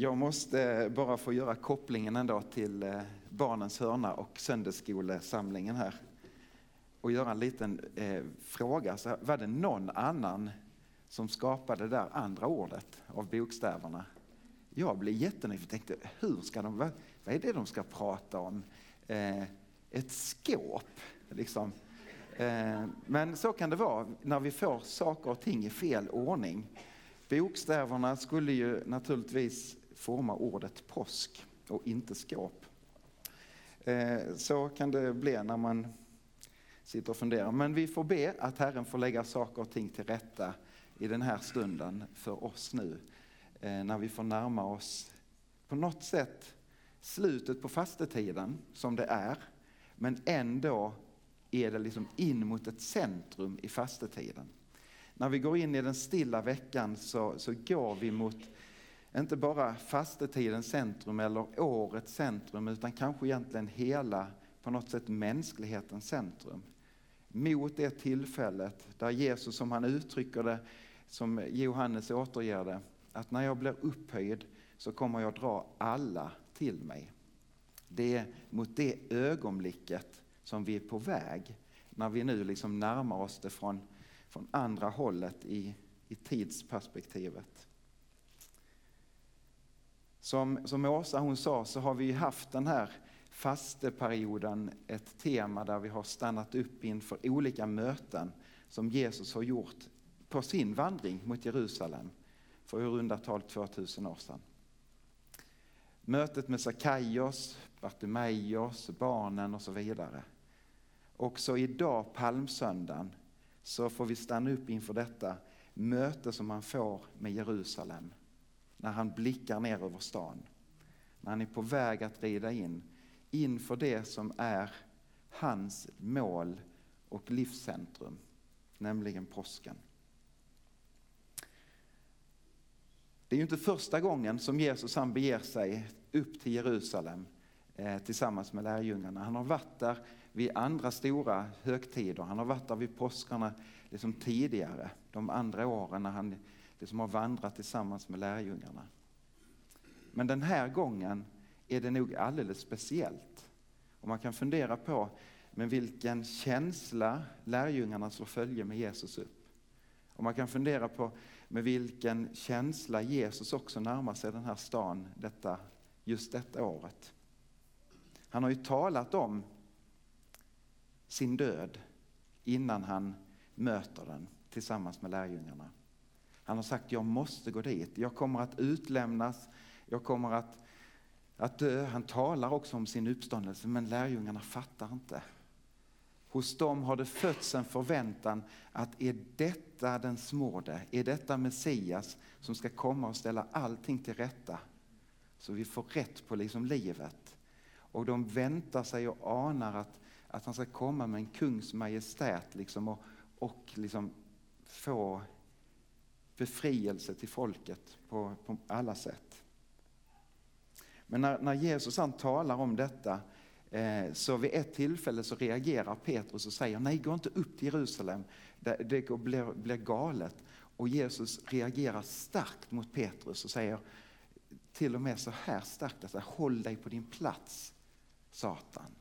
Jag måste bara få göra kopplingen ändå till eh, Barnens hörna och söndagsskolesamlingen här. Och göra en liten eh, fråga. Så var det någon annan som skapade det där andra ordet av bokstäverna? Jag blev jättenyfiken och tänkte, hur ska de, vad, vad är det de ska prata om? Eh, ett skåp, liksom. Eh, men så kan det vara när vi får saker och ting i fel ordning. Bokstäverna skulle ju naturligtvis forma ordet påsk och inte skåp. Eh, så kan det bli när man sitter och funderar. Men vi får be att Herren får lägga saker och ting till rätta i den här stunden för oss nu. Eh, när vi får närma oss på något sätt slutet på fastetiden som det är. Men ändå är det liksom in mot ett centrum i fastetiden. När vi går in i den stilla veckan så, så går vi mot inte bara fastetidens centrum eller årets centrum utan kanske egentligen hela på något sätt mänsklighetens centrum. Mot det tillfället där Jesus som han uttrycker det, som Johannes återger det, att när jag blir upphöjd så kommer jag dra alla till mig. Det är mot det ögonblicket som vi är på väg när vi nu liksom närmar oss det från, från andra hållet i, i tidsperspektivet. Som, som Åsa hon sa så har vi haft den här fasteperioden ett tema där vi har stannat upp inför olika möten som Jesus har gjort på sin vandring mot Jerusalem för i runda tal 2000 år sedan. Mötet med Sakaios, Bartimaios, barnen och så vidare. Också idag, palmsöndagen, så får vi stanna upp inför detta möte som man får med Jerusalem. När han blickar ner över stan. När han är på väg att rida in inför det som är hans mål och livscentrum, nämligen påsken. Det är ju inte första gången som Jesus han beger sig upp till Jerusalem eh, tillsammans med lärjungarna. Han har varit där vid andra stora högtider. Han har varit där vid påskarna liksom tidigare, de andra åren när han liksom har vandrat tillsammans med lärjungarna. Men den här gången är det nog alldeles speciellt. Och man kan fundera på med vilken känsla lärjungarna slår följe med Jesus upp. Och man kan fundera på med vilken känsla Jesus också närmar sig den här stan detta, just detta året. Han har ju talat om sin död innan han möter den tillsammans med lärjungarna. Han har sagt, jag måste gå dit, jag kommer att utlämnas, jag kommer att, att dö. Han talar också om sin uppståndelse, men lärjungarna fattar inte. Hos dem har det fötts en förväntan att är detta den småde, är detta Messias som ska komma och ställa allting till rätta? Så vi får rätt på liksom livet. Och de väntar sig och anar att, att han ska komma med en kungs majestät liksom och, och liksom få befrielse till folket på, på alla sätt. Men när, när Jesus han talar om detta Eh, så vid ett tillfälle så reagerar Petrus och säger nej, gå inte upp till Jerusalem, det blir, blir galet. Och Jesus reagerar starkt mot Petrus och säger till och med så här starkt, alltså, håll dig på din plats Satan.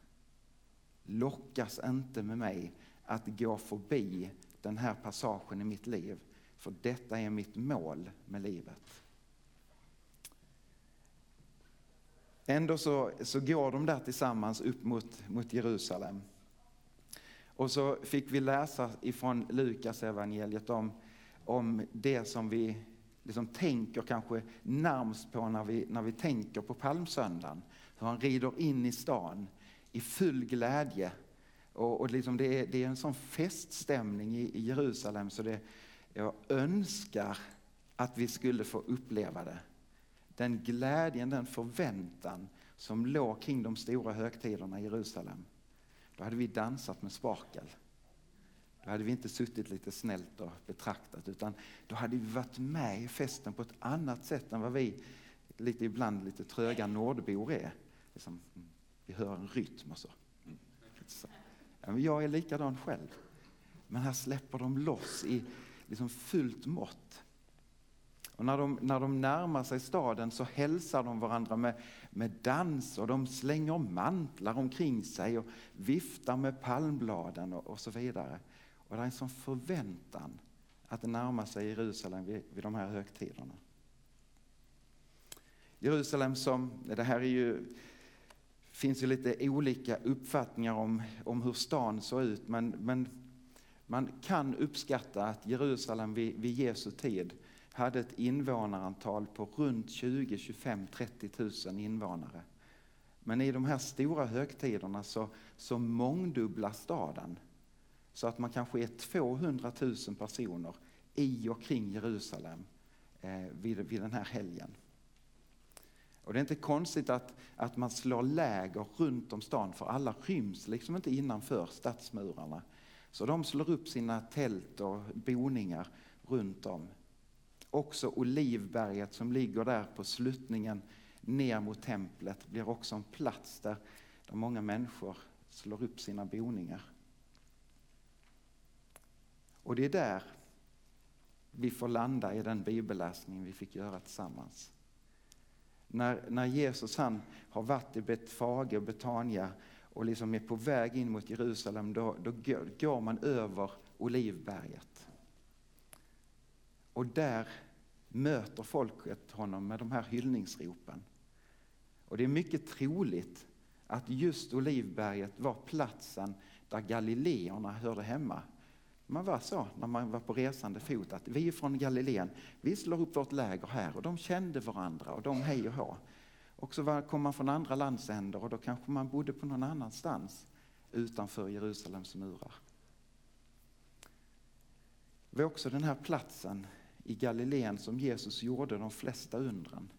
Lockas inte med mig att gå förbi den här passagen i mitt liv, för detta är mitt mål med livet. Ändå så, så går de där tillsammans upp mot, mot Jerusalem. Och så fick vi läsa ifrån Lukas evangeliet om, om det som vi liksom tänker kanske närmst på när vi, när vi tänker på palmsöndagen. Hur han rider in i stan i full glädje. Och, och liksom det, är, det är en sån feststämning i, i Jerusalem så det, jag önskar att vi skulle få uppleva det den glädjen, den förväntan som låg kring de stora högtiderna i Jerusalem. Då hade vi dansat med sparkel. Då hade vi inte suttit lite snällt och betraktat utan då hade vi varit med i festen på ett annat sätt än vad vi lite ibland lite tröga nordbor är. Liksom, mm, vi hör en rytm och så. Mm. så. jag är likadan själv. Men här släpper de loss i liksom fullt mått. Och när de, när de närmar sig staden så hälsar de varandra med, med dans och de slänger mantlar omkring sig och viftar med palmbladen och, och så vidare. Och det är en sån förväntan att närma sig Jerusalem vid, vid de här högtiderna. Jerusalem som, det här är ju, finns ju lite olika uppfattningar om, om hur stan såg ut men, men man kan uppskatta att Jerusalem vid, vid Jesu tid hade ett invånarantal på runt 20, 25, 30 000 invånare. Men i de här stora högtiderna så, så mångdubblas staden. Så att man kanske är 200 000 personer i och kring Jerusalem eh, vid, vid den här helgen. Och det är inte konstigt att, att man slår läger runt om stan för alla ryms liksom inte innanför stadsmurarna. Så de slår upp sina tält och boningar runt om. Också Olivberget som ligger där på sluttningen ner mot templet blir också en plats där, där många människor slår upp sina boningar. Och det är där vi får landa i den bibelläsning vi fick göra tillsammans. När, när Jesus han har varit i Betfage och Betania och liksom är på väg in mot Jerusalem, då, då går man över Olivberget. Och där möter folket honom med de här hyllningsropen. Och det är mycket troligt att just Olivberget var platsen där galileerna hörde hemma. Man var så när man var på resande fot att vi är från Galileen, vi slår upp vårt läger här och de kände varandra och de hej och hå. Och så kom man från andra landsändar och då kanske man bodde på någon annanstans utanför Jerusalems murar. Det var också den här platsen i Galileen som Jesus gjorde de flesta undren.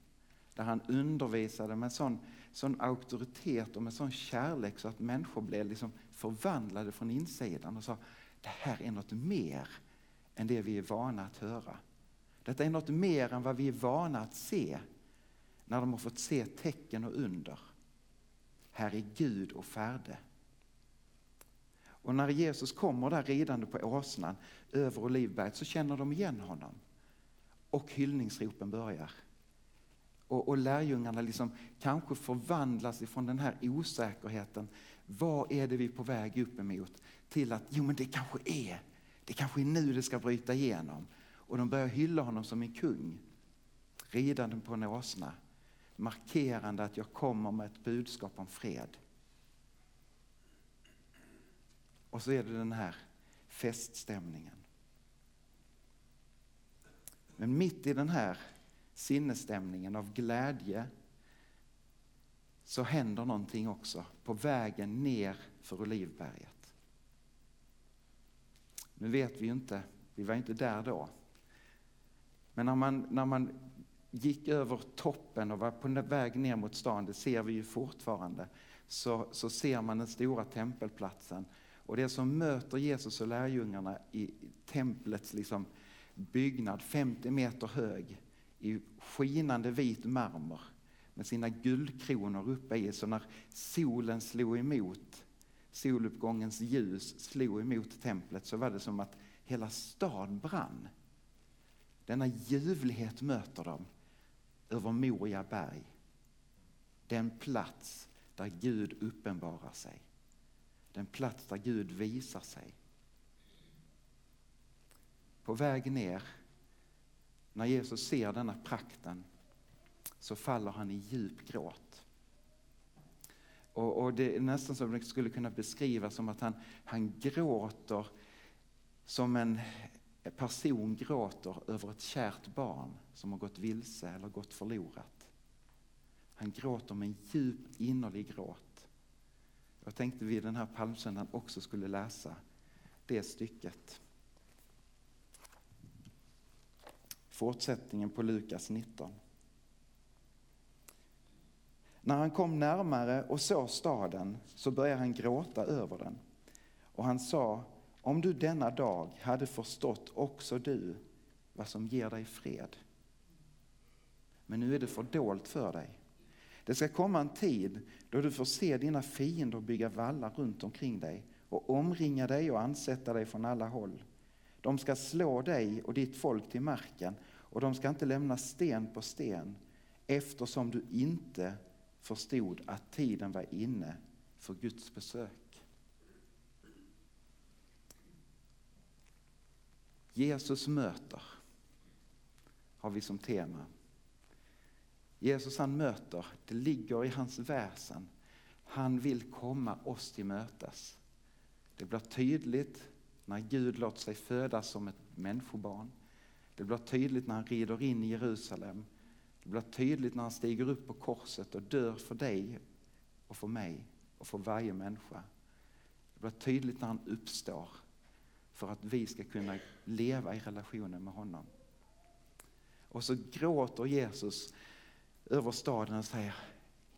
Där han undervisade med sån, sån auktoritet och med sån kärlek så att människor blev liksom förvandlade från insidan och sa det här är något mer än det vi är vana att höra. Detta är något mer än vad vi är vana att se när de har fått se tecken och under. Här är Gud och färde. Och när Jesus kommer där ridande på åsnan över Olivberget så känner de igen honom. Och hyllningsropen börjar. Och, och lärjungarna liksom kanske förvandlas ifrån den här osäkerheten. Vad är det vi är på väg upp emot? Till att, jo men det kanske är, det kanske är nu det ska bryta igenom. Och de börjar hylla honom som en kung. Ridande på en åsna markerande att jag kommer med ett budskap om fred. Och så är det den här feststämningen. Men mitt i den här sinnesstämningen av glädje så händer någonting också på vägen ner för Olivberget. Nu vet vi ju inte, vi var inte där då. Men när man, när man gick över toppen och var på väg ner mot stan, det ser vi ju fortfarande, så, så ser man den stora tempelplatsen. Och det som möter Jesus och lärjungarna i templets liksom byggnad, 50 meter hög, i skinande vit marmor med sina guldkronor uppe i. Så när solen slog emot, soluppgångens ljus slog emot templet så var det som att hela stan brann. Denna ljuvlighet möter dem över Moria berg. Den plats där Gud uppenbarar sig. Den plats där Gud visar sig. På väg ner, när Jesus ser denna prakten, så faller han i djup gråt. Och, och det är nästan som det skulle kunna beskrivas som att han, han gråter som en, Eh, person gråter över ett kärt barn som har gått vilse eller gått förlorat. Han gråter med en djup innerlig gråt. Jag tänkte vi den här palmsöndagen också skulle läsa det stycket. Fortsättningen på Lukas 19. När han kom närmare och såg staden så började han gråta över den. Och han sa om du denna dag hade förstått också du vad som ger dig fred. Men nu är det fördolt för dig. Det ska komma en tid då du får se dina fiender bygga vallar runt omkring dig och omringa dig och ansätta dig från alla håll. De ska slå dig och ditt folk till marken och de ska inte lämna sten på sten eftersom du inte förstod att tiden var inne för Guds besök. Jesus möter har vi som tema. Jesus han möter, det ligger i hans väsen. Han vill komma oss till mötes. Det blir tydligt när Gud låter sig födas som ett människobarn. Det blir tydligt när han rider in i Jerusalem. Det blir tydligt när han stiger upp på korset och dör för dig och för mig och för varje människa. Det blir tydligt när han uppstår för att vi ska kunna leva i relationen med honom. Och så gråter Jesus över staden och säger,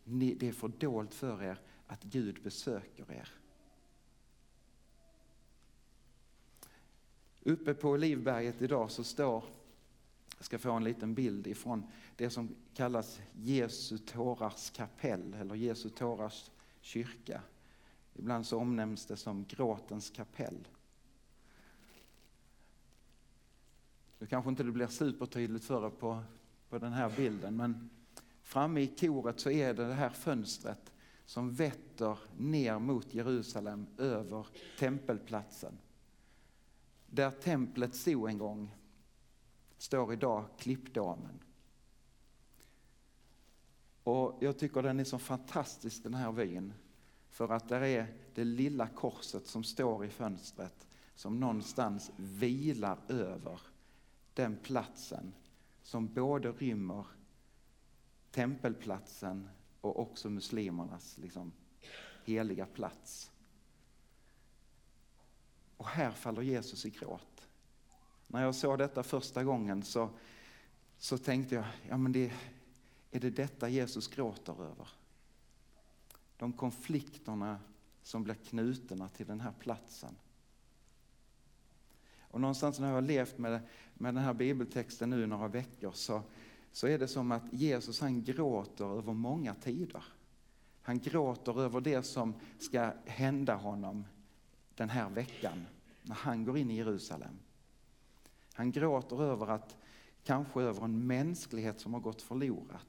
det är för dolt för er att Gud besöker er. Uppe på Olivberget idag så står, jag ska få en liten bild ifrån det som kallas Jesu tårars kapell eller Jesu tårars kyrka. Ibland så omnämns det som gråtens kapell. Nu kanske inte det blir supertydligt för er på, på den här bilden men framme i koret så är det det här fönstret som vetter ner mot Jerusalem över tempelplatsen. Där templet stod en gång står idag Klippdamen. Och jag tycker den är så fantastisk den här vyn. För att där är det lilla korset som står i fönstret som någonstans vilar över den platsen som både rymmer tempelplatsen och också muslimernas liksom, heliga plats. Och här faller Jesus i gråt. När jag såg detta första gången så, så tänkte jag, ja men det, är det detta Jesus gråter över? De konflikterna som blir knutna till den här platsen. Och någonstans när jag har levt med, med den här bibeltexten nu några veckor så, så är det som att Jesus han gråter över många tider. Han gråter över det som ska hända honom den här veckan när han går in i Jerusalem. Han gråter över att, kanske över en mänsklighet som har gått förlorad,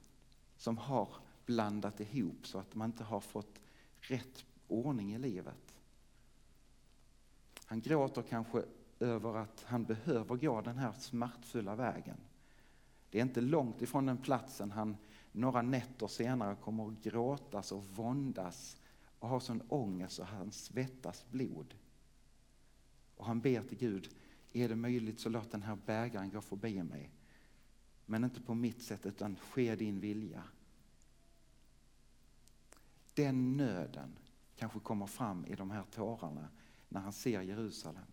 som har blandat ihop så att man inte har fått rätt ordning i livet. Han gråter kanske över att han behöver gå den här smärtfulla vägen. Det är inte långt ifrån den platsen han några nätter senare kommer att gråtas och våndas och ha sån ångest så han svettas blod. Och han ber till Gud, är det möjligt så låt den här bägaren gå förbi mig. Men inte på mitt sätt utan ske din vilja. Den nöden kanske kommer fram i de här tårarna när han ser Jerusalem.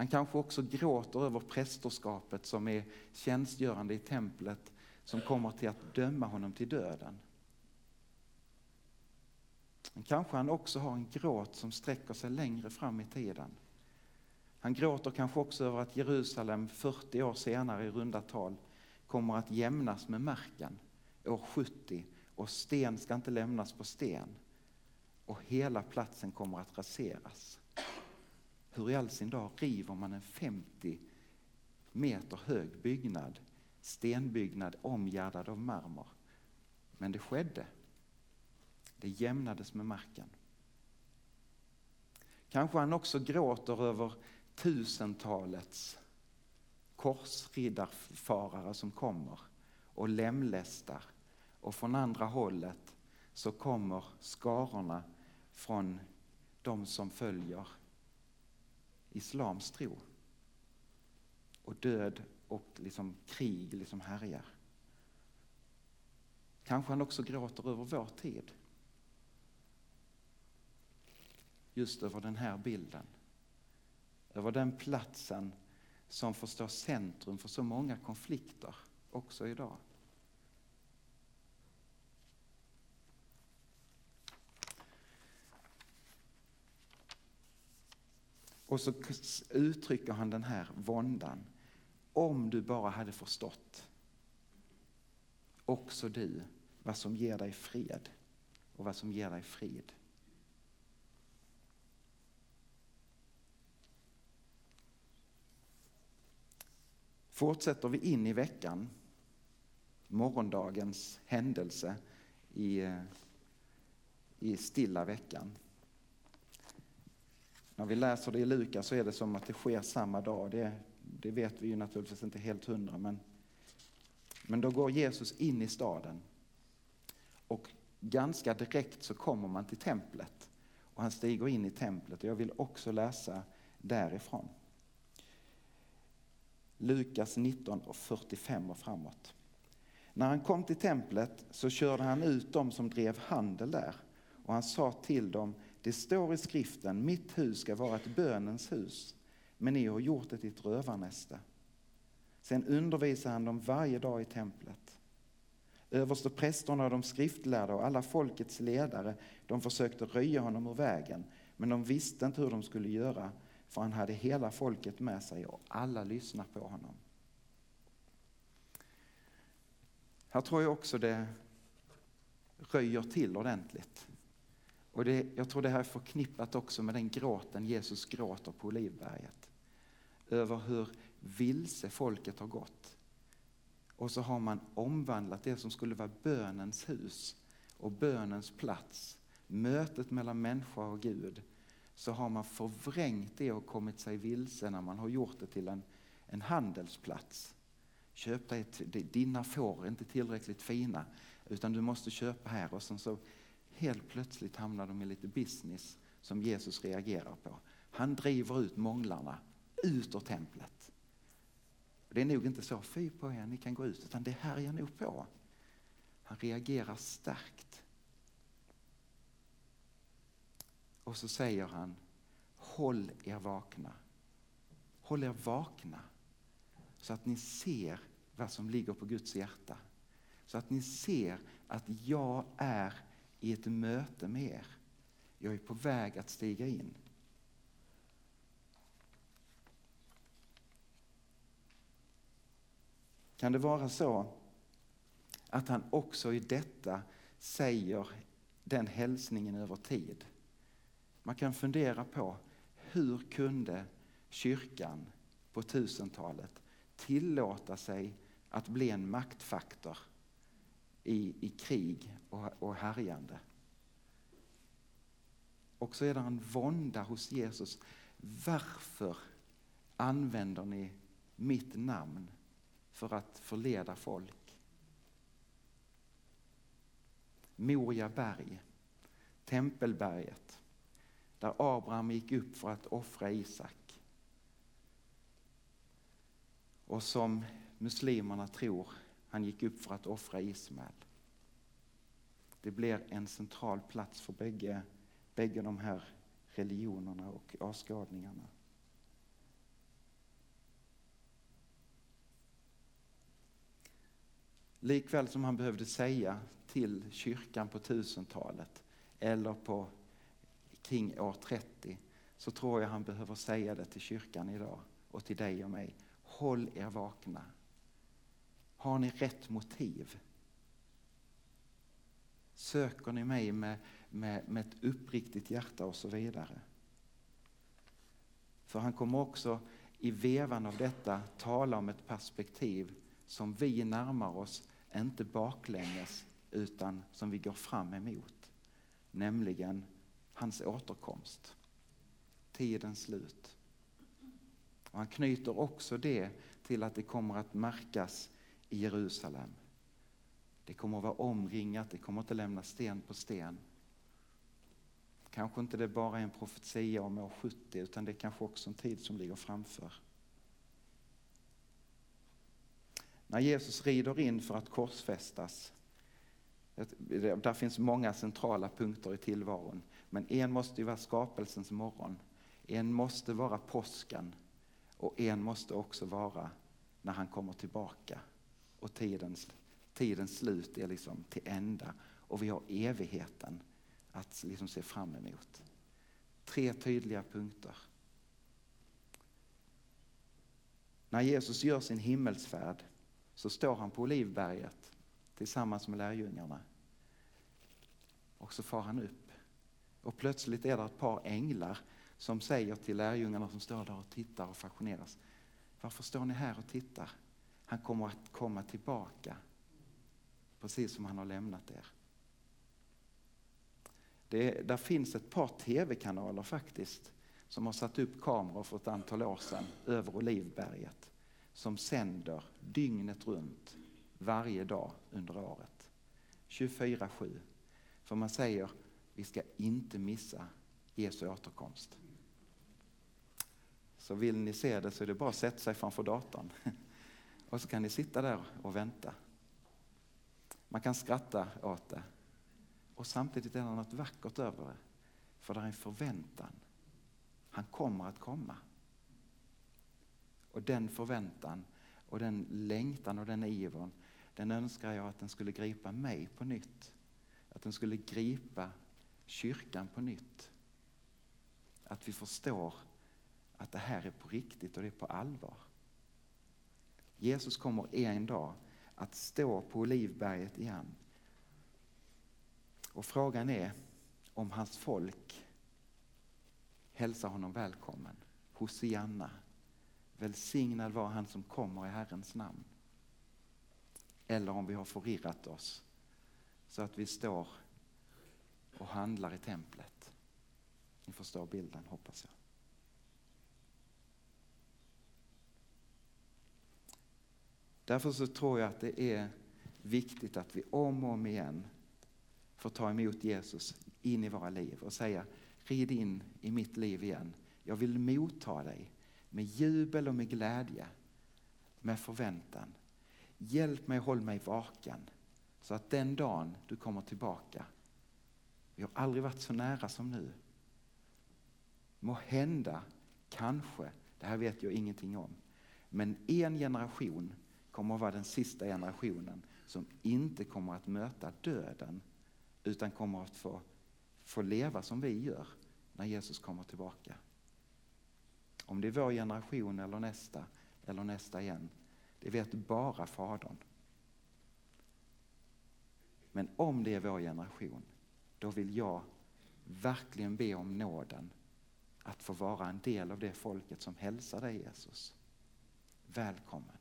Han kanske också gråter över prästerskapet som är tjänstgörande i templet som kommer till att döma honom till döden. Men kanske han också har en gråt som sträcker sig längre fram i tiden. Han gråter kanske också över att Jerusalem 40 år senare i runda tal kommer att jämnas med marken år 70 och sten ska inte lämnas på sten och hela platsen kommer att raseras. Hur i all sin dag river man en 50 meter hög byggnad, stenbyggnad omgärdad av marmor? Men det skedde. Det jämnades med marken. Kanske han också gråter över tusentalets korsriddarfarare som kommer och lemlästar. Och från andra hållet så kommer skarorna från de som följer islams tro. Och död och liksom krig liksom härjar. Kanske han också gråter över vår tid. Just över den här bilden. Över den platsen som får stå centrum för så många konflikter också idag. Och så uttrycker han den här våndan. Om du bara hade förstått, också du, vad som ger dig fred och vad som ger dig frid. fortsätter vi in i veckan, morgondagens händelse i, eh, i stilla veckan. När vi läser det i Lukas så är det som att det sker samma dag. Det, det vet vi ju naturligtvis inte helt hundra, men, men då går Jesus in i staden. Och ganska direkt så kommer man till templet. Och han stiger in i templet. Och jag vill också läsa därifrån. Lukas 19 och 45 och framåt. När han kom till templet så körde han ut dem som drev handel där och han sa till dem, det står i skriften, mitt hus ska vara ett bönens hus, men ni har gjort det till ett rövarnäste. Sen undervisar han dem varje dag i templet. Översteprästerna och de skriftlärda och alla folkets ledare, de försökte röja honom ur vägen, men de visste inte hur de skulle göra, för han hade hela folket med sig och alla lyssnade på honom. Här tror jag också det röjer till ordentligt. Och det, jag tror det här är förknippat också med den gråten Jesus gråter på Olivberget. Över hur vilse folket har gått. Och så har man omvandlat det som skulle vara bönens hus och bönens plats, mötet mellan människa och Gud, så har man förvrängt det och kommit sig vilse när man har gjort det till en, en handelsplats. Köp dig ett, dina får är inte tillräckligt fina utan du måste köpa här och sen så helt plötsligt hamnar de i lite business som Jesus reagerar på. Han driver ut månglarna ut ur templet. Det är nog inte så, fy på er, ni kan gå ut, utan det härjar nog på. Han reagerar starkt. Och så säger han, håll er vakna. Håll er vakna så att ni ser vad som ligger på Guds hjärta. Så att ni ser att jag är i ett möte med er. Jag är på väg att stiga in. Kan det vara så att han också i detta säger den hälsningen över tid? Man kan fundera på hur kunde kyrkan på 1000-talet tillåta sig att bli en maktfaktor i, i krig och, och härjande. Och så är det en vånda hos Jesus. Varför använder ni mitt namn för att förleda folk? Moria berg, Tempelberget, där Abraham gick upp för att offra Isak. Och som muslimerna tror han gick upp för att offra Ismael. Det blir en central plats för bägge, bägge de här religionerna och avskadningarna. Likväl som han behövde säga till kyrkan på 1000-talet eller på kring år 30 så tror jag han behöver säga det till kyrkan idag och till dig och mig. Håll er vakna. Har ni rätt motiv? Söker ni mig med, med, med ett uppriktigt hjärta och så vidare? För han kommer också i vevan av detta tala om ett perspektiv som vi närmar oss, inte baklänges, utan som vi går fram emot. Nämligen hans återkomst. Tidens slut. Och han knyter också det till att det kommer att märkas i Jerusalem. Det kommer att vara omringat, det kommer inte lämna sten på sten. Kanske inte det bara är en profetia om år 70 utan det är kanske också en tid som ligger framför. När Jesus rider in för att korsfästas, där finns många centrala punkter i tillvaron, men en måste ju vara skapelsens morgon, en måste vara påsken och en måste också vara när han kommer tillbaka och tidens, tidens slut är liksom till ända och vi har evigheten att liksom se fram emot. Tre tydliga punkter. När Jesus gör sin himmelsfärd så står han på Olivberget tillsammans med lärjungarna. Och så far han upp. Och plötsligt är det ett par änglar som säger till lärjungarna som står där och tittar och fascineras. Varför står ni här och tittar? Han kommer att komma tillbaka precis som han har lämnat er. Det, där finns ett par tv-kanaler faktiskt som har satt upp kameror för ett antal år sedan över Olivberget som sänder dygnet runt varje dag under året. 24-7. För man säger vi ska inte missa Jesu återkomst. Så vill ni se det så är det bara att sätta sig framför datorn. Och så kan ni sitta där och vänta. Man kan skratta åt det. Och samtidigt är det något vackert över det. För det är en förväntan. Han kommer att komma. Och den förväntan och den längtan och den ivern, den önskar jag att den skulle gripa mig på nytt. Att den skulle gripa kyrkan på nytt. Att vi förstår att det här är på riktigt och det är på allvar. Jesus kommer en dag att stå på Olivberget igen. Och frågan är om hans folk hälsar honom välkommen. Hosianna. Välsignad var han som kommer i Herrens namn. Eller om vi har förirrat oss så att vi står och handlar i templet. Ni förstår bilden hoppas jag. Därför så tror jag att det är viktigt att vi om och om igen får ta emot Jesus in i våra liv och säga rid in i mitt liv igen. Jag vill motta dig med jubel och med glädje, med förväntan. Hjälp mig, håll mig vaken så att den dagen du kommer tillbaka, vi har aldrig varit så nära som nu. Må hända, kanske, det här vet jag ingenting om, men en generation kommer att vara den sista generationen som inte kommer att möta döden utan kommer att få, få leva som vi gör när Jesus kommer tillbaka. Om det är vår generation eller nästa eller nästa igen, det vet bara Fadern. Men om det är vår generation, då vill jag verkligen be om nåden att få vara en del av det folket som hälsar dig Jesus. Välkommen.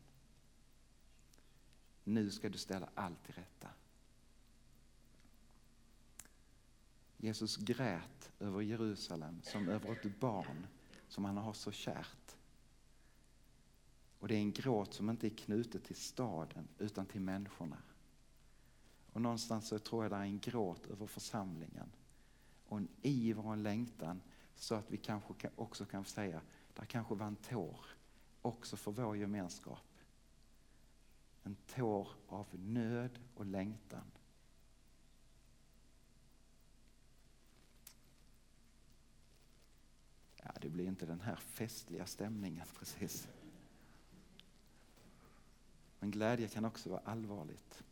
Nu ska du ställa allt till rätta. Jesus grät över Jerusalem som över ett barn som han har så kärt. Och det är en gråt som inte är knutet till staden utan till människorna. Och någonstans så tror jag det är en gråt över församlingen och en iver och en längtan så att vi kanske också kan säga, där kanske var en tår också för vår gemenskap. En tår av nöd och längtan. Ja, det blir inte den här festliga stämningen precis. Men glädje kan också vara allvarligt.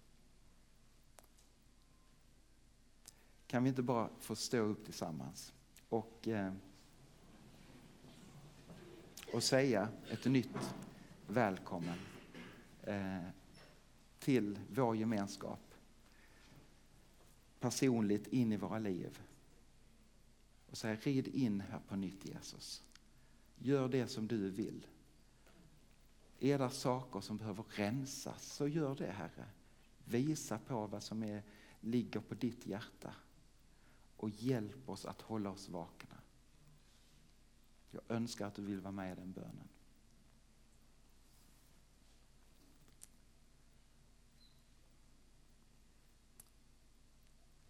Kan vi inte bara få stå upp tillsammans och, eh, och säga ett nytt välkommen Eh, till vår gemenskap personligt in i våra liv och säga rid in här på nytt Jesus. Gör det som du vill. Är det saker som behöver rensas så gör det Herre. Visa på vad som är, ligger på ditt hjärta och hjälp oss att hålla oss vakna. Jag önskar att du vill vara med i den bönen.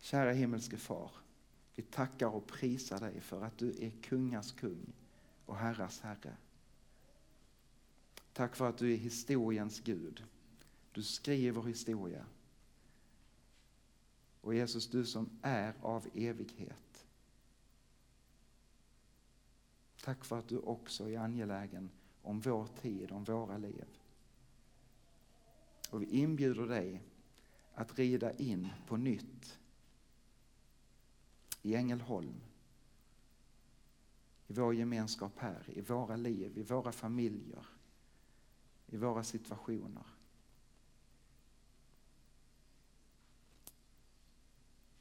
Kära himmelske far. Vi tackar och prisar dig för att du är kungars kung och herrars herre. Tack för att du är historiens Gud. Du skriver historia. Och Jesus, du som är av evighet. Tack för att du också är angelägen om vår tid, om våra liv. Och vi inbjuder dig att rida in på nytt i Ängelholm, i vår gemenskap här, i våra liv, i våra familjer, i våra situationer.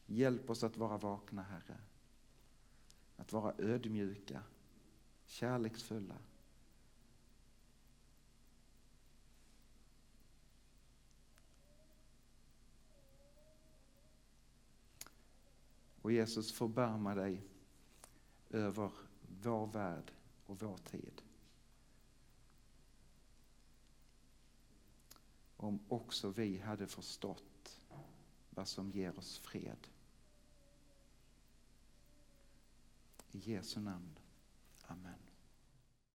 Hjälp oss att vara vakna, Herre. Att vara ödmjuka, kärleksfulla. Och Jesus förbarma dig över vår värld och vår tid. Om också vi hade förstått vad som ger oss fred. I Jesu namn. Amen.